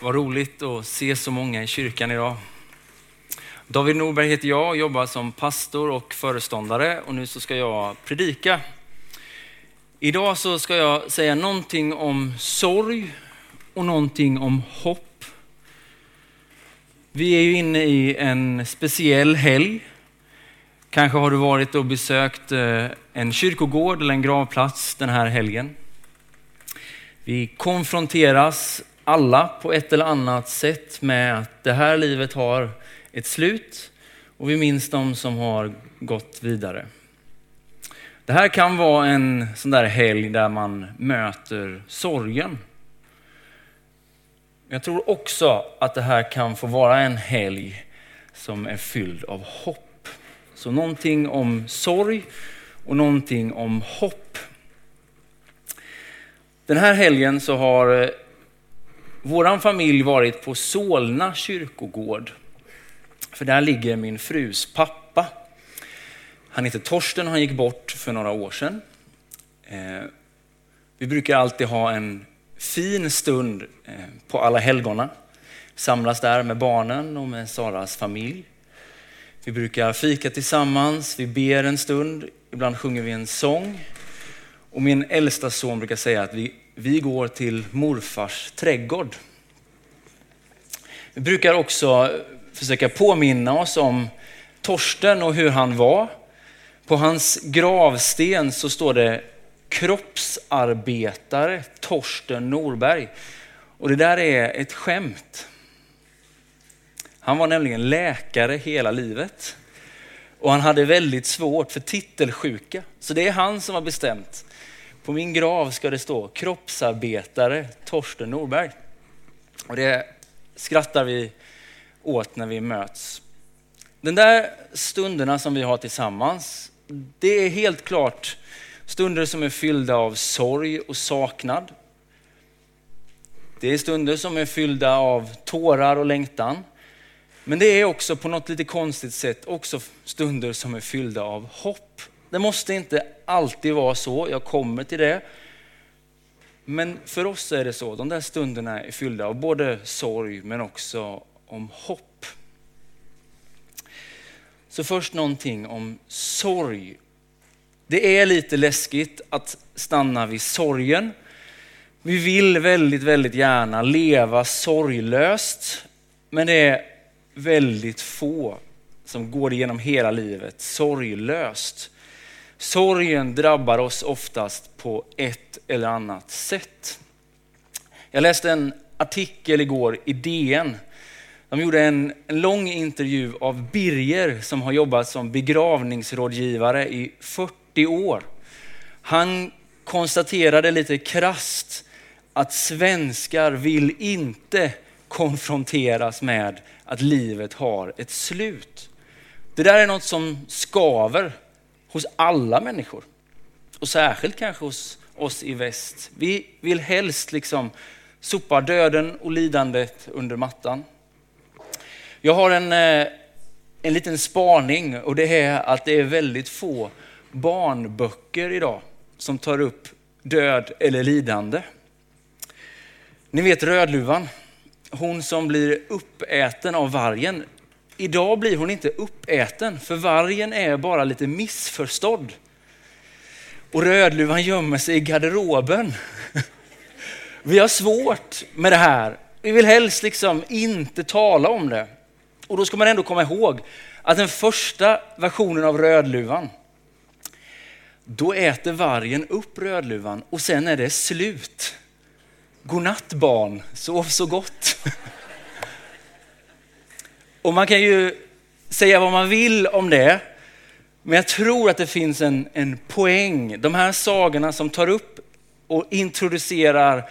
Vad roligt att se så många i kyrkan idag. David Norberg heter jag och jobbar som pastor och föreståndare och nu så ska jag predika. Idag så ska jag säga någonting om sorg och någonting om hopp. Vi är ju inne i en speciell helg. Kanske har du varit och besökt eh, en kyrkogård eller en gravplats den här helgen. Vi konfronteras alla på ett eller annat sätt med att det här livet har ett slut och vi minns de som har gått vidare. Det här kan vara en sån där helg där man möter sorgen. Jag tror också att det här kan få vara en helg som är fylld av hopp. Så någonting om sorg och någonting om hopp. Den här helgen så har eh, vår familj varit på Solna kyrkogård. För där ligger min frus pappa. Han heter Torsten och han gick bort för några år sedan. Eh, vi brukar alltid ha en fin stund eh, på alla helgona. Samlas där med barnen och med Saras familj. Vi brukar fika tillsammans, vi ber en stund, ibland sjunger vi en sång. Och min äldsta son brukar säga att vi vi går till morfars trädgård. Vi brukar också försöka påminna oss om Torsten och hur han var. På hans gravsten så står det kroppsarbetare Torsten Norberg. Och det där är ett skämt. Han var nämligen läkare hela livet. Och han hade väldigt svårt för titelsjuka. Så det är han som har bestämt på min grav ska det stå kroppsarbetare Torsten Norberg. Och det skrattar vi åt när vi möts. Den där stunderna som vi har tillsammans, det är helt klart stunder som är fyllda av sorg och saknad. Det är stunder som är fyllda av tårar och längtan. Men det är också på något lite konstigt sätt också stunder som är fyllda av hopp det måste inte alltid vara så, jag kommer till det. Men för oss är det så, de där stunderna är fyllda av både sorg men också om hopp. Så först någonting om sorg. Det är lite läskigt att stanna vid sorgen. Vi vill väldigt, väldigt gärna leva sorglöst, men det är väldigt få som går igenom hela livet sorglöst. Sorgen drabbar oss oftast på ett eller annat sätt. Jag läste en artikel igår i DN. De gjorde en, en lång intervju av Birger som har jobbat som begravningsrådgivare i 40 år. Han konstaterade lite krast att svenskar vill inte konfronteras med att livet har ett slut. Det där är något som skaver hos alla människor. Och särskilt kanske hos oss i väst. Vi vill helst liksom sopa döden och lidandet under mattan. Jag har en, eh, en liten spaning och det är att det är väldigt få barnböcker idag som tar upp död eller lidande. Ni vet Rödluvan, hon som blir uppäten av vargen. Idag blir hon inte uppäten, för vargen är bara lite missförstådd. Och Rödluvan gömmer sig i garderoben. Vi har svårt med det här. Vi vill helst liksom inte tala om det. Och då ska man ändå komma ihåg att den första versionen av Rödluvan, då äter vargen upp Rödluvan och sen är det slut. Godnatt barn, sov så gott. Och man kan ju säga vad man vill om det, men jag tror att det finns en, en poäng. De här sagorna som tar upp och introducerar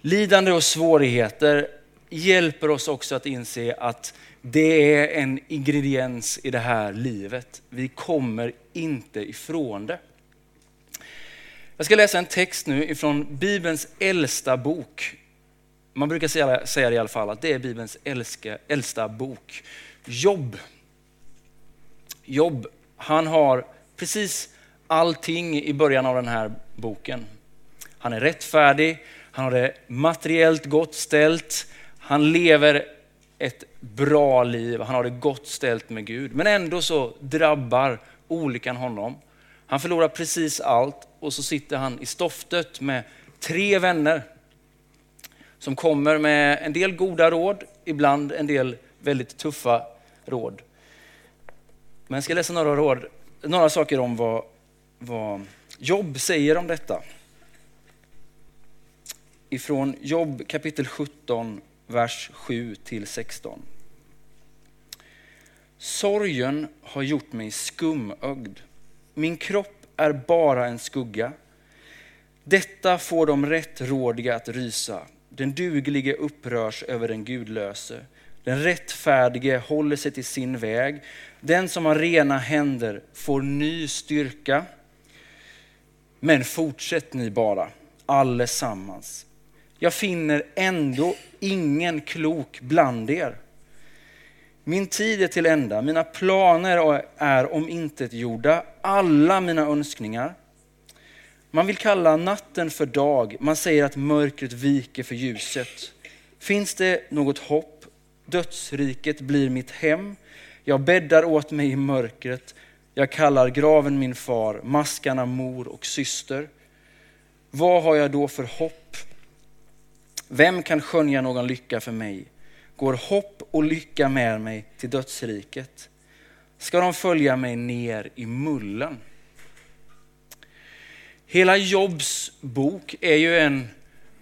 lidande och svårigheter hjälper oss också att inse att det är en ingrediens i det här livet. Vi kommer inte ifrån det. Jag ska läsa en text nu ifrån Bibelns äldsta bok, man brukar säga, säga det i alla fall, att det är Bibelns älska, äldsta bok. Jobb. Jobb, han har precis allting i början av den här boken. Han är rättfärdig, han har det materiellt gott ställt, Han lever ett bra liv, han har det gott ställt med Gud. Men ändå så drabbar olyckan honom. Han förlorar precis allt och så sitter han i stoftet med tre vänner som kommer med en del goda råd, ibland en del väldigt tuffa råd. Men jag ska läsa några, råd, några saker om vad, vad Jobb säger om detta. Ifrån Jobb kapitel 17, vers 7 till 16. Sorgen har gjort mig skumögd. Min kropp är bara en skugga. Detta får de rättrådiga att rysa. Den duglige upprörs över den gudlöse. Den rättfärdige håller sig till sin väg. Den som har rena händer får ny styrka. Men fortsätt ni bara, allesammans. Jag finner ändå ingen klok bland er. Min tid är till ända, mina planer är om intet gjorda, alla mina önskningar. Man vill kalla natten för dag, man säger att mörkret viker för ljuset. Finns det något hopp? Dödsriket blir mitt hem. Jag bäddar åt mig i mörkret. Jag kallar graven min far, maskarna mor och syster. Vad har jag då för hopp? Vem kan skönja någon lycka för mig? Går hopp och lycka med mig till dödsriket? Ska de följa mig ner i mullen? Hela Jobs bok är ju en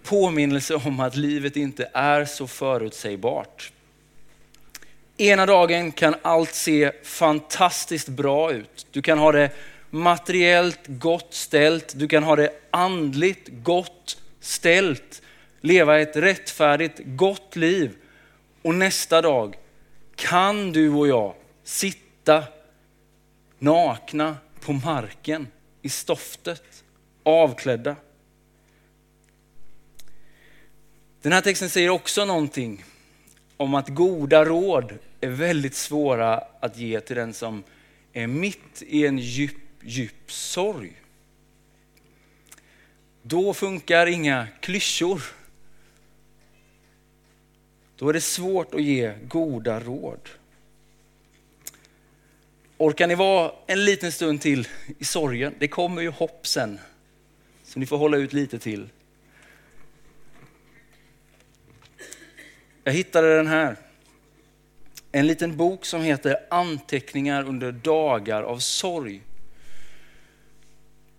påminnelse om att livet inte är så förutsägbart. Ena dagen kan allt se fantastiskt bra ut. Du kan ha det materiellt gott ställt, du kan ha det andligt gott ställt, leva ett rättfärdigt gott liv. Och nästa dag kan du och jag sitta nakna på marken i stoftet, avklädda. Den här texten säger också någonting om att goda råd är väldigt svåra att ge till den som är mitt i en djup, djup sorg. Då funkar inga klyschor. Då är det svårt att ge goda råd. Orkar ni vara en liten stund till i sorgen? Det kommer ju hopp sen. Så ni får hålla ut lite till. Jag hittade den här. En liten bok som heter Anteckningar under dagar av sorg.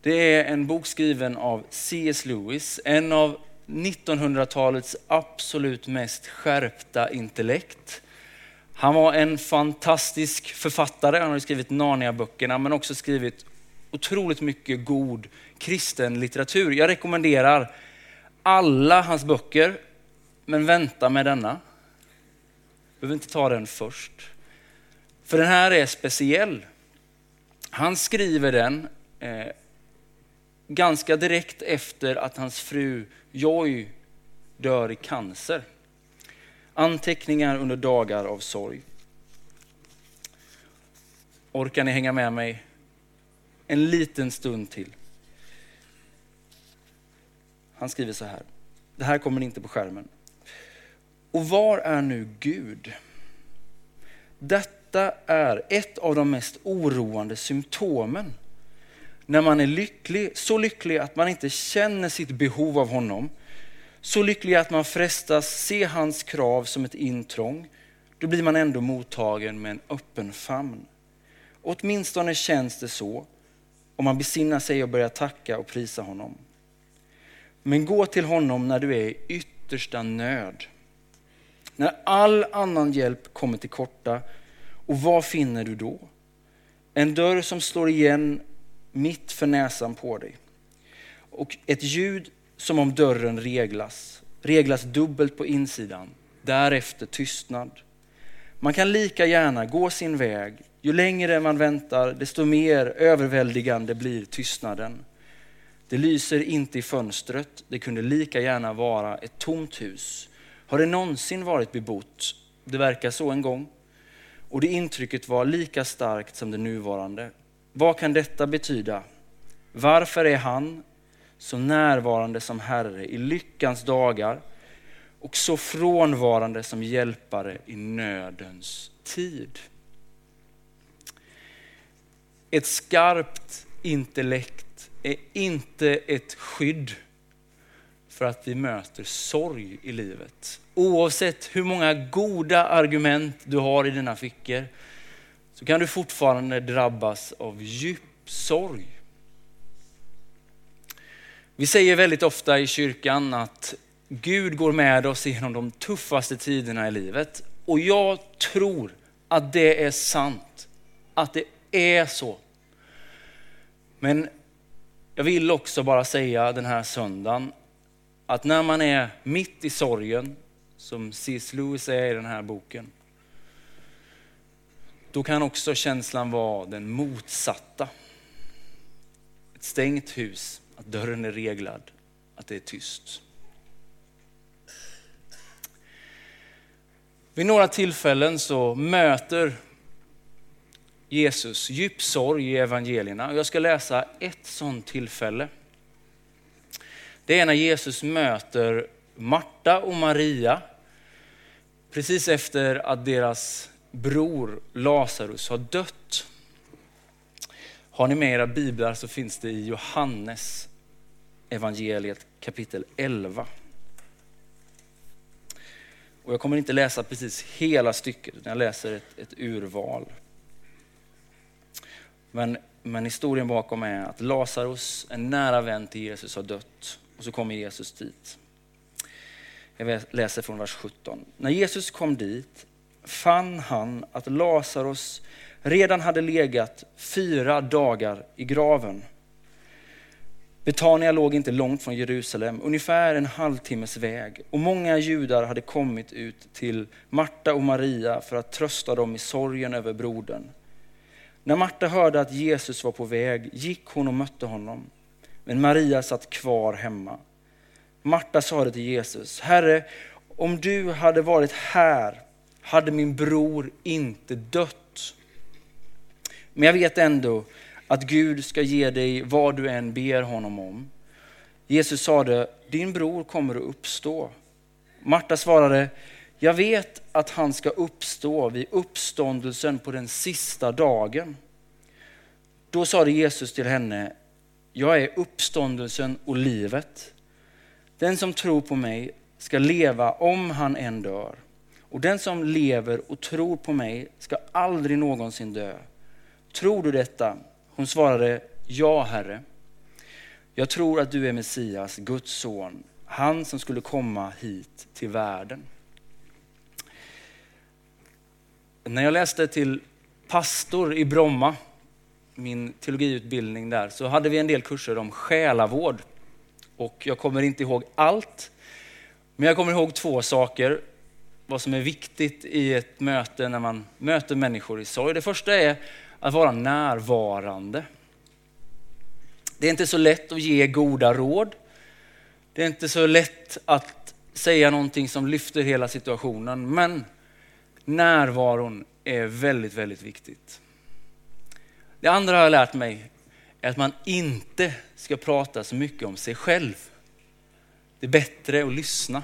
Det är en bok skriven av C.S. Lewis, en av 1900-talets absolut mest skärpta intellekt. Han var en fantastisk författare, han har skrivit Narnia-böckerna men också skrivit otroligt mycket god kristen litteratur. Jag rekommenderar alla hans böcker, men vänta med denna. Du behöver inte ta den först. För den här är speciell. Han skriver den eh, ganska direkt efter att hans fru Joy dör i cancer. Anteckningar under dagar av sorg. Orkar ni hänga med mig en liten stund till? Han skriver så här. Det här kommer inte på skärmen. Och var är nu Gud? Detta är ett av de mest oroande symptomen. När man är lycklig, så lycklig att man inte känner sitt behov av honom, så lycklig att man frestas se hans krav som ett intrång, då blir man ändå mottagen med en öppen famn. åtminstone känns det så och man besinnar sig och börjar tacka och prisa honom. Men gå till honom när du är i yttersta nöd. När all annan hjälp kommer till korta. Och vad finner du då? En dörr som slår igen mitt för näsan på dig. Och ett ljud som om dörren reglas. Reglas dubbelt på insidan. Därefter tystnad. Man kan lika gärna gå sin väg. Ju längre man väntar, desto mer överväldigande blir tystnaden. Det lyser inte i fönstret. Det kunde lika gärna vara ett tomt hus. Har det någonsin varit bebott? Det verkar så en gång. Och det intrycket var lika starkt som det nuvarande. Vad kan detta betyda? Varför är han så närvarande som Herre i lyckans dagar och så frånvarande som hjälpare i nödens tid. Ett skarpt intellekt är inte ett skydd för att vi möter sorg i livet. Oavsett hur många goda argument du har i dina fickor så kan du fortfarande drabbas av djup sorg. Vi säger väldigt ofta i kyrkan att Gud går med oss genom de tuffaste tiderna i livet. Och jag tror att det är sant, att det är så. Men jag vill också bara säga den här söndagen att när man är mitt i sorgen, som C.S. Lewis är i den här boken, då kan också känslan vara den motsatta. Ett stängt hus, att dörren är reglad, att det är tyst. Vid några tillfällen så möter Jesus djup sorg i evangelierna. Jag ska läsa ett sådant tillfälle. Det är när Jesus möter Marta och Maria precis efter att deras bror Lazarus har dött. Har ni med era biblar så finns det i Johannes evangeliet kapitel 11. Och jag kommer inte läsa precis hela stycket, utan jag läser ett, ett urval. Men, men historien bakom är att Lazarus, en nära vän till Jesus, har dött. Och så kommer Jesus dit. Jag läser från vers 17. När Jesus kom dit fann han att Lazarus redan hade legat fyra dagar i graven. Betania låg inte långt från Jerusalem, ungefär en halvtimmes väg. Och många judar hade kommit ut till Marta och Maria för att trösta dem i sorgen över brodern. När Marta hörde att Jesus var på väg gick hon och mötte honom. Men Maria satt kvar hemma. Marta sade till Jesus, Herre, om du hade varit här hade min bror inte dött. Men jag vet ändå att Gud ska ge dig vad du än ber honom om. Jesus sade, din bror kommer att uppstå. Marta svarade, jag vet att han ska uppstå vid uppståndelsen på den sista dagen. Då sade Jesus till henne, jag är uppståndelsen och livet. Den som tror på mig ska leva om han än dör. Och den som lever och tror på mig ska aldrig någonsin dö. Tror du detta? Hon svarade, ja Herre. Jag tror att du är Messias, Guds son, han som skulle komma hit till världen. När jag läste till pastor i Bromma, min teologiutbildning där, så hade vi en del kurser om själavård. Och jag kommer inte ihåg allt, men jag kommer ihåg två saker vad som är viktigt i ett möte när man möter människor i sorg. Det första är att vara närvarande. Det är inte så lätt att ge goda råd. Det är inte så lätt att säga någonting som lyfter hela situationen, men närvaron är väldigt, väldigt viktigt. Det andra har jag lärt mig är att man inte ska prata så mycket om sig själv. Det är bättre att lyssna.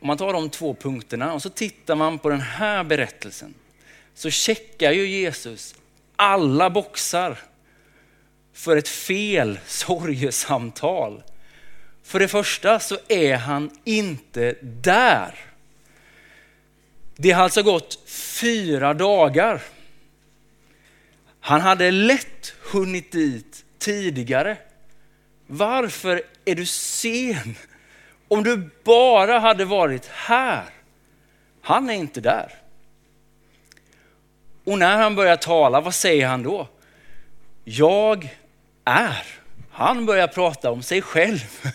Om man tar de två punkterna och så tittar man på den här berättelsen så checkar ju Jesus alla boxar för ett fel sorgesamtal. För det första så är han inte där. Det har alltså gått fyra dagar. Han hade lätt hunnit dit tidigare. Varför är du sen? Om du bara hade varit här. Han är inte där. Och när han börjar tala, vad säger han då? Jag är. Han börjar prata om sig själv.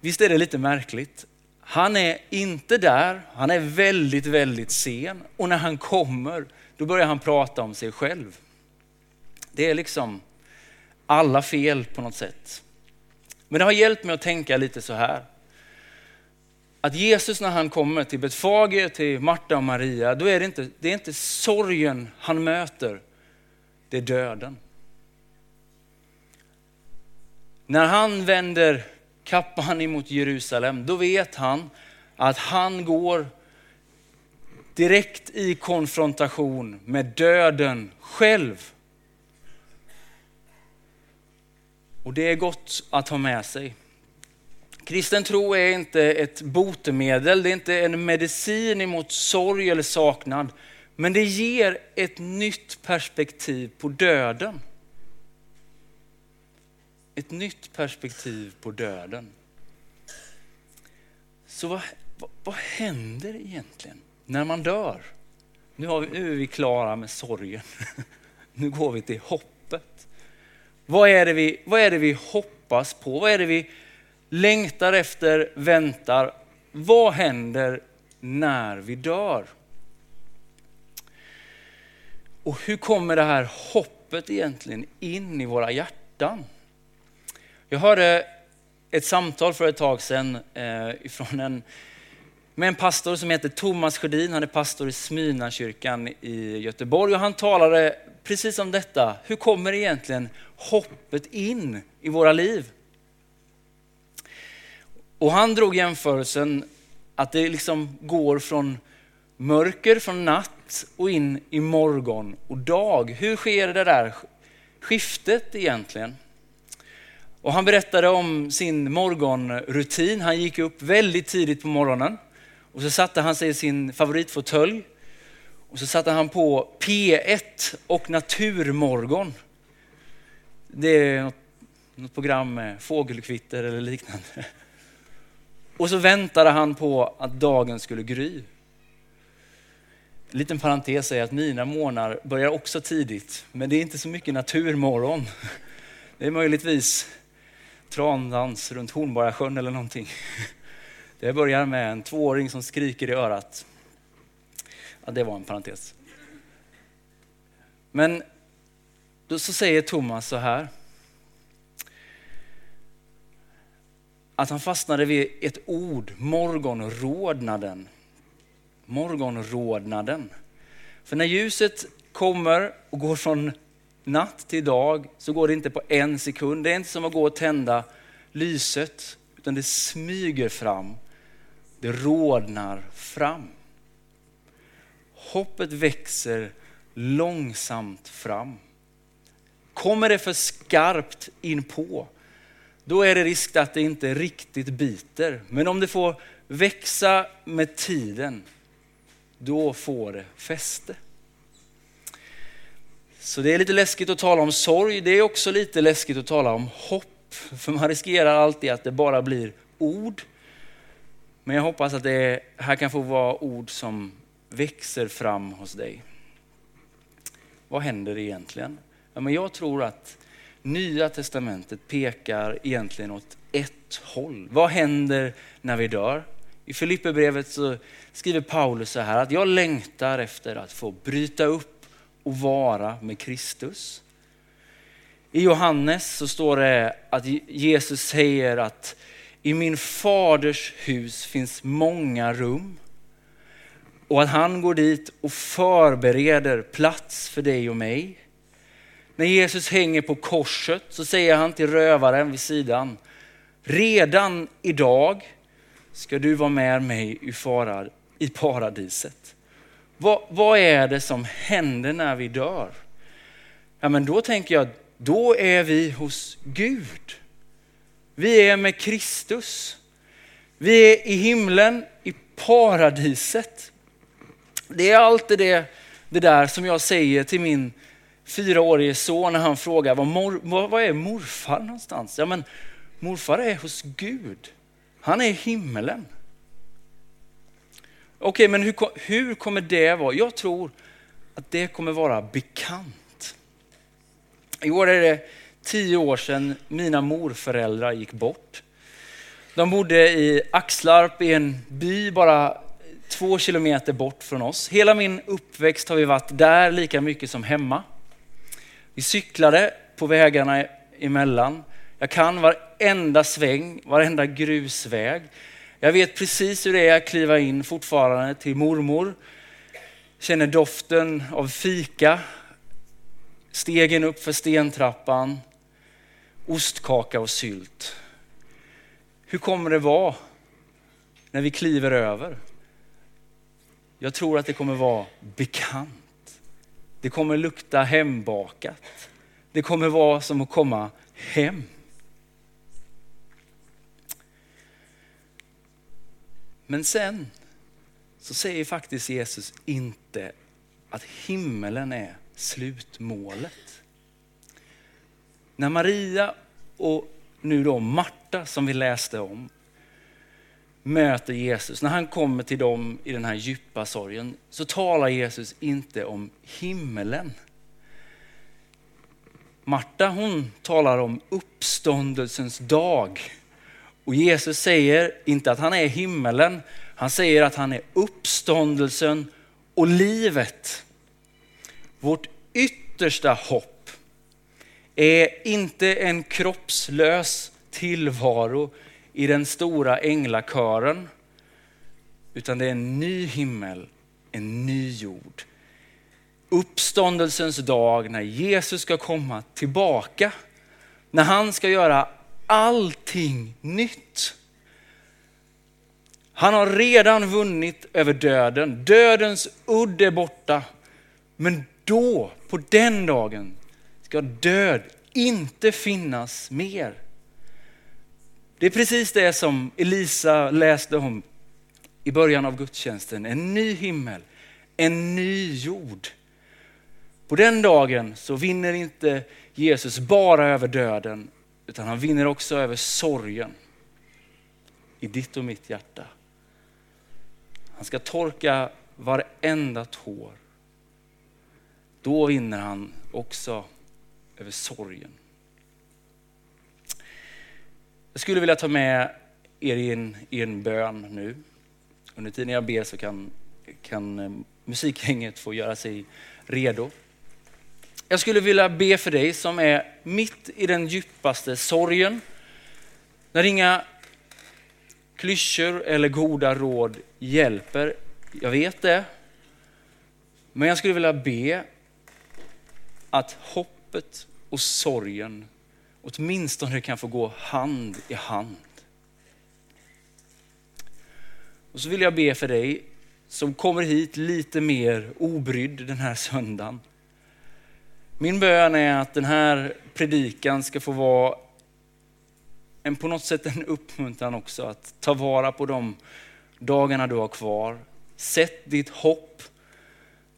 Visst är det lite märkligt? Han är inte där, han är väldigt, väldigt sen och när han kommer då börjar han prata om sig själv. Det är liksom alla fel på något sätt. Men det har hjälpt mig att tänka lite så här. Att Jesus när han kommer till Betfage, till Marta och Maria, då är det inte, det är inte sorgen han möter, det är döden. När han vänder kappan emot Jerusalem, då vet han att han går direkt i konfrontation med döden själv. Och det är gott att ha med sig. Kristen tro är inte ett botemedel, det är inte en medicin emot sorg eller saknad. Men det ger ett nytt perspektiv på döden. Ett nytt perspektiv på döden. Så vad, vad, vad händer egentligen när man dör? Nu, har vi, nu är vi klara med sorgen. Nu går vi till hoppet. Vad är, det vi, vad är det vi hoppas på? Vad är det vi längtar efter, väntar? Vad händer när vi dör? Och hur kommer det här hoppet egentligen in i våra hjärtan? Jag hörde ett samtal för ett tag sedan eh, ifrån en, med en pastor som heter Thomas Sjödin. Han är pastor i Smyrnakyrkan i Göteborg och han talade precis om detta. Hur kommer egentligen hoppet in i våra liv? Och han drog jämförelsen att det liksom går från mörker, från natt och in i morgon och dag. Hur sker det där skiftet egentligen? Och han berättade om sin morgonrutin. Han gick upp väldigt tidigt på morgonen och så satte han sig i sin favoritfåtölj och så satte han på P1 och Naturmorgon. Det är något, något program med fågelkvitter eller liknande. Och så väntade han på att dagen skulle gry. En liten parentes är att mina morgnar börjar också tidigt, men det är inte så mycket naturmorgon. Det är möjligtvis trandans runt Hornborgasjön eller någonting. Det börjar med en tvååring som skriker i örat. Ja, det var en parentes. Men då så säger Thomas så här. Att han fastnade vid ett ord, morgonrodnaden. Morgonrodnaden. För när ljuset kommer och går från natt till dag så går det inte på en sekund. Det är inte som att gå och tända lyset, utan det smyger fram. Det rodnar fram. Hoppet växer långsamt fram. Kommer det för skarpt in på, då är det risk att det inte riktigt biter. Men om det får växa med tiden, då får det fäste. Så det är lite läskigt att tala om sorg. Det är också lite läskigt att tala om hopp. För man riskerar alltid att det bara blir ord. Men jag hoppas att det här kan få vara ord som växer fram hos dig. Vad händer egentligen? Ja, men jag tror att Nya testamentet pekar egentligen åt ett håll. Vad händer när vi dör? I Filipperbrevet så skriver Paulus så här att jag längtar efter att få bryta upp och vara med Kristus. I Johannes så står det att Jesus säger att i min faders hus finns många rum och att han går dit och förbereder plats för dig och mig. När Jesus hänger på korset så säger han till rövaren vid sidan, redan idag ska du vara med mig i paradiset. Vad, vad är det som händer när vi dör? Ja, men då tänker jag, då är vi hos Gud. Vi är med Kristus. Vi är i himlen, i paradiset. Det är alltid det, det där som jag säger till min fyraårige son när han frågar var, mor, var är morfar någonstans? Ja, men morfar är hos Gud. Han är i himmelen. Okej, men hur, hur kommer det vara? Jag tror att det kommer vara bekant. I år är det tio år sedan mina morföräldrar gick bort. De bodde i Axlarp i en by bara två kilometer bort från oss. Hela min uppväxt har vi varit där lika mycket som hemma. Vi cyklade på vägarna emellan. Jag kan varenda sväng, varenda grusväg. Jag vet precis hur det är att kliva in fortfarande till mormor. Känner doften av fika, stegen upp för stentrappan. ostkaka och sylt. Hur kommer det vara när vi kliver över? Jag tror att det kommer vara bekant. Det kommer lukta hembakat. Det kommer vara som att komma hem. Men sen så säger faktiskt Jesus inte att himmelen är slutmålet. När Maria och nu då Marta som vi läste om möter Jesus, när han kommer till dem i den här djupa sorgen, så talar Jesus inte om himmelen. Marta hon talar om uppståndelsens dag. Och Jesus säger inte att han är himmelen, han säger att han är uppståndelsen och livet. Vårt yttersta hopp är inte en kroppslös tillvaro i den stora änglakören, utan det är en ny himmel, en ny jord. Uppståndelsens dag när Jesus ska komma tillbaka, när han ska göra allting nytt. Han har redan vunnit över döden. Dödens udd är borta. Men då, på den dagen, ska död inte finnas mer. Det är precis det som Elisa läste om i början av gudstjänsten. En ny himmel, en ny jord. På den dagen så vinner inte Jesus bara över döden, utan han vinner också över sorgen i ditt och mitt hjärta. Han ska torka varenda tår. Då vinner han också över sorgen. Jag skulle vilja ta med er i en, i en bön nu. Under tiden jag ber så kan, kan eh, musikgänget få göra sig redo. Jag skulle vilja be för dig som är mitt i den djupaste sorgen. När inga klyschor eller goda råd hjälper. Jag vet det. Men jag skulle vilja be att hoppet och sorgen åtminstone kan få gå hand i hand. Och så vill jag be för dig som kommer hit lite mer obrydd den här söndagen. Min bön är att den här predikan ska få vara en, på något sätt en uppmuntran också att ta vara på de dagarna du har kvar. Sätt ditt hopp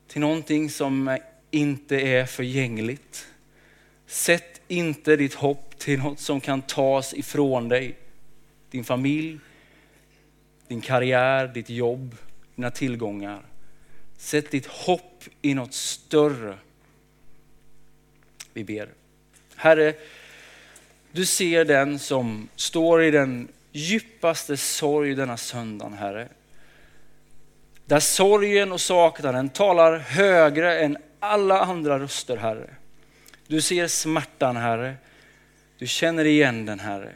till någonting som inte är förgängligt. Sätt inte ditt hopp till något som kan tas ifrån dig. Din familj, din karriär, ditt jobb, dina tillgångar. Sätt ditt hopp i något större. Vi ber. Herre, du ser den som står i den djupaste sorg denna söndagen, Herre. Där sorgen och saknaden talar högre än alla andra röster, Herre. Du ser smärtan, Herre. Du känner igen den, Herre.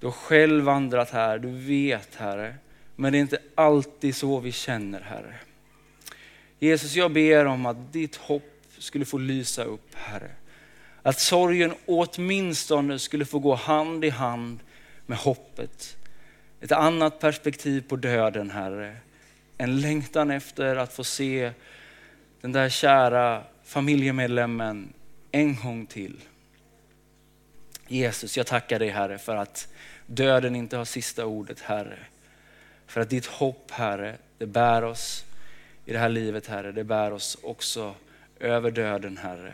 Du har själv vandrat här, du vet, Herre. Men det är inte alltid så vi känner, Herre. Jesus, jag ber om att ditt hopp skulle få lysa upp, Herre. Att sorgen åtminstone skulle få gå hand i hand med hoppet. Ett annat perspektiv på döden, Herre. En längtan efter att få se den där kära familjemedlemmen en gång till. Jesus, jag tackar dig Herre för att döden inte har sista ordet Herre. För att ditt hopp Herre, det bär oss i det här livet Herre. Det bär oss också över döden Herre.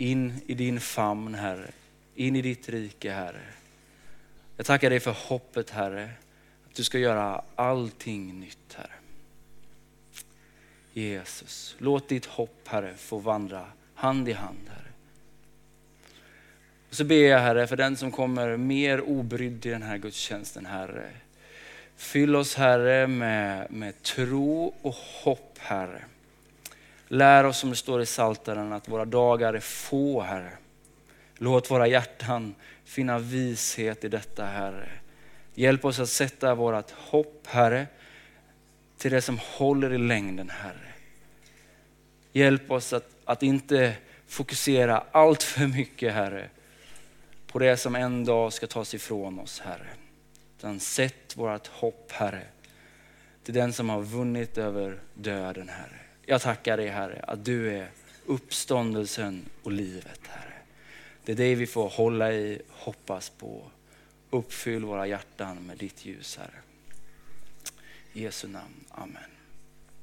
In i din famn Herre. In i ditt rike Herre. Jag tackar dig för hoppet Herre. Att du ska göra allting nytt Herre. Jesus, låt ditt hopp Herre få vandra hand i hand Herre. Och så ber jag Herre för den som kommer mer obrydd i den här gudstjänsten Herre. Fyll oss Herre med, med tro och hopp Herre. Lär oss som det står i Saltaren att våra dagar är få Herre. Låt våra hjärtan finna vishet i detta Herre. Hjälp oss att sätta vårt hopp Herre till det som håller i längden Herre. Hjälp oss att, att inte fokusera allt för mycket Herre på det som en dag ska tas ifrån oss, Herre. Utan sätt vårt hopp, Herre, till den som har vunnit över döden, Herre. Jag tackar dig, Herre, att du är uppståndelsen och livet, Herre. Det är det vi får hålla i, hoppas på. Uppfyll våra hjärtan med ditt ljus, Herre. I Jesu namn, Amen.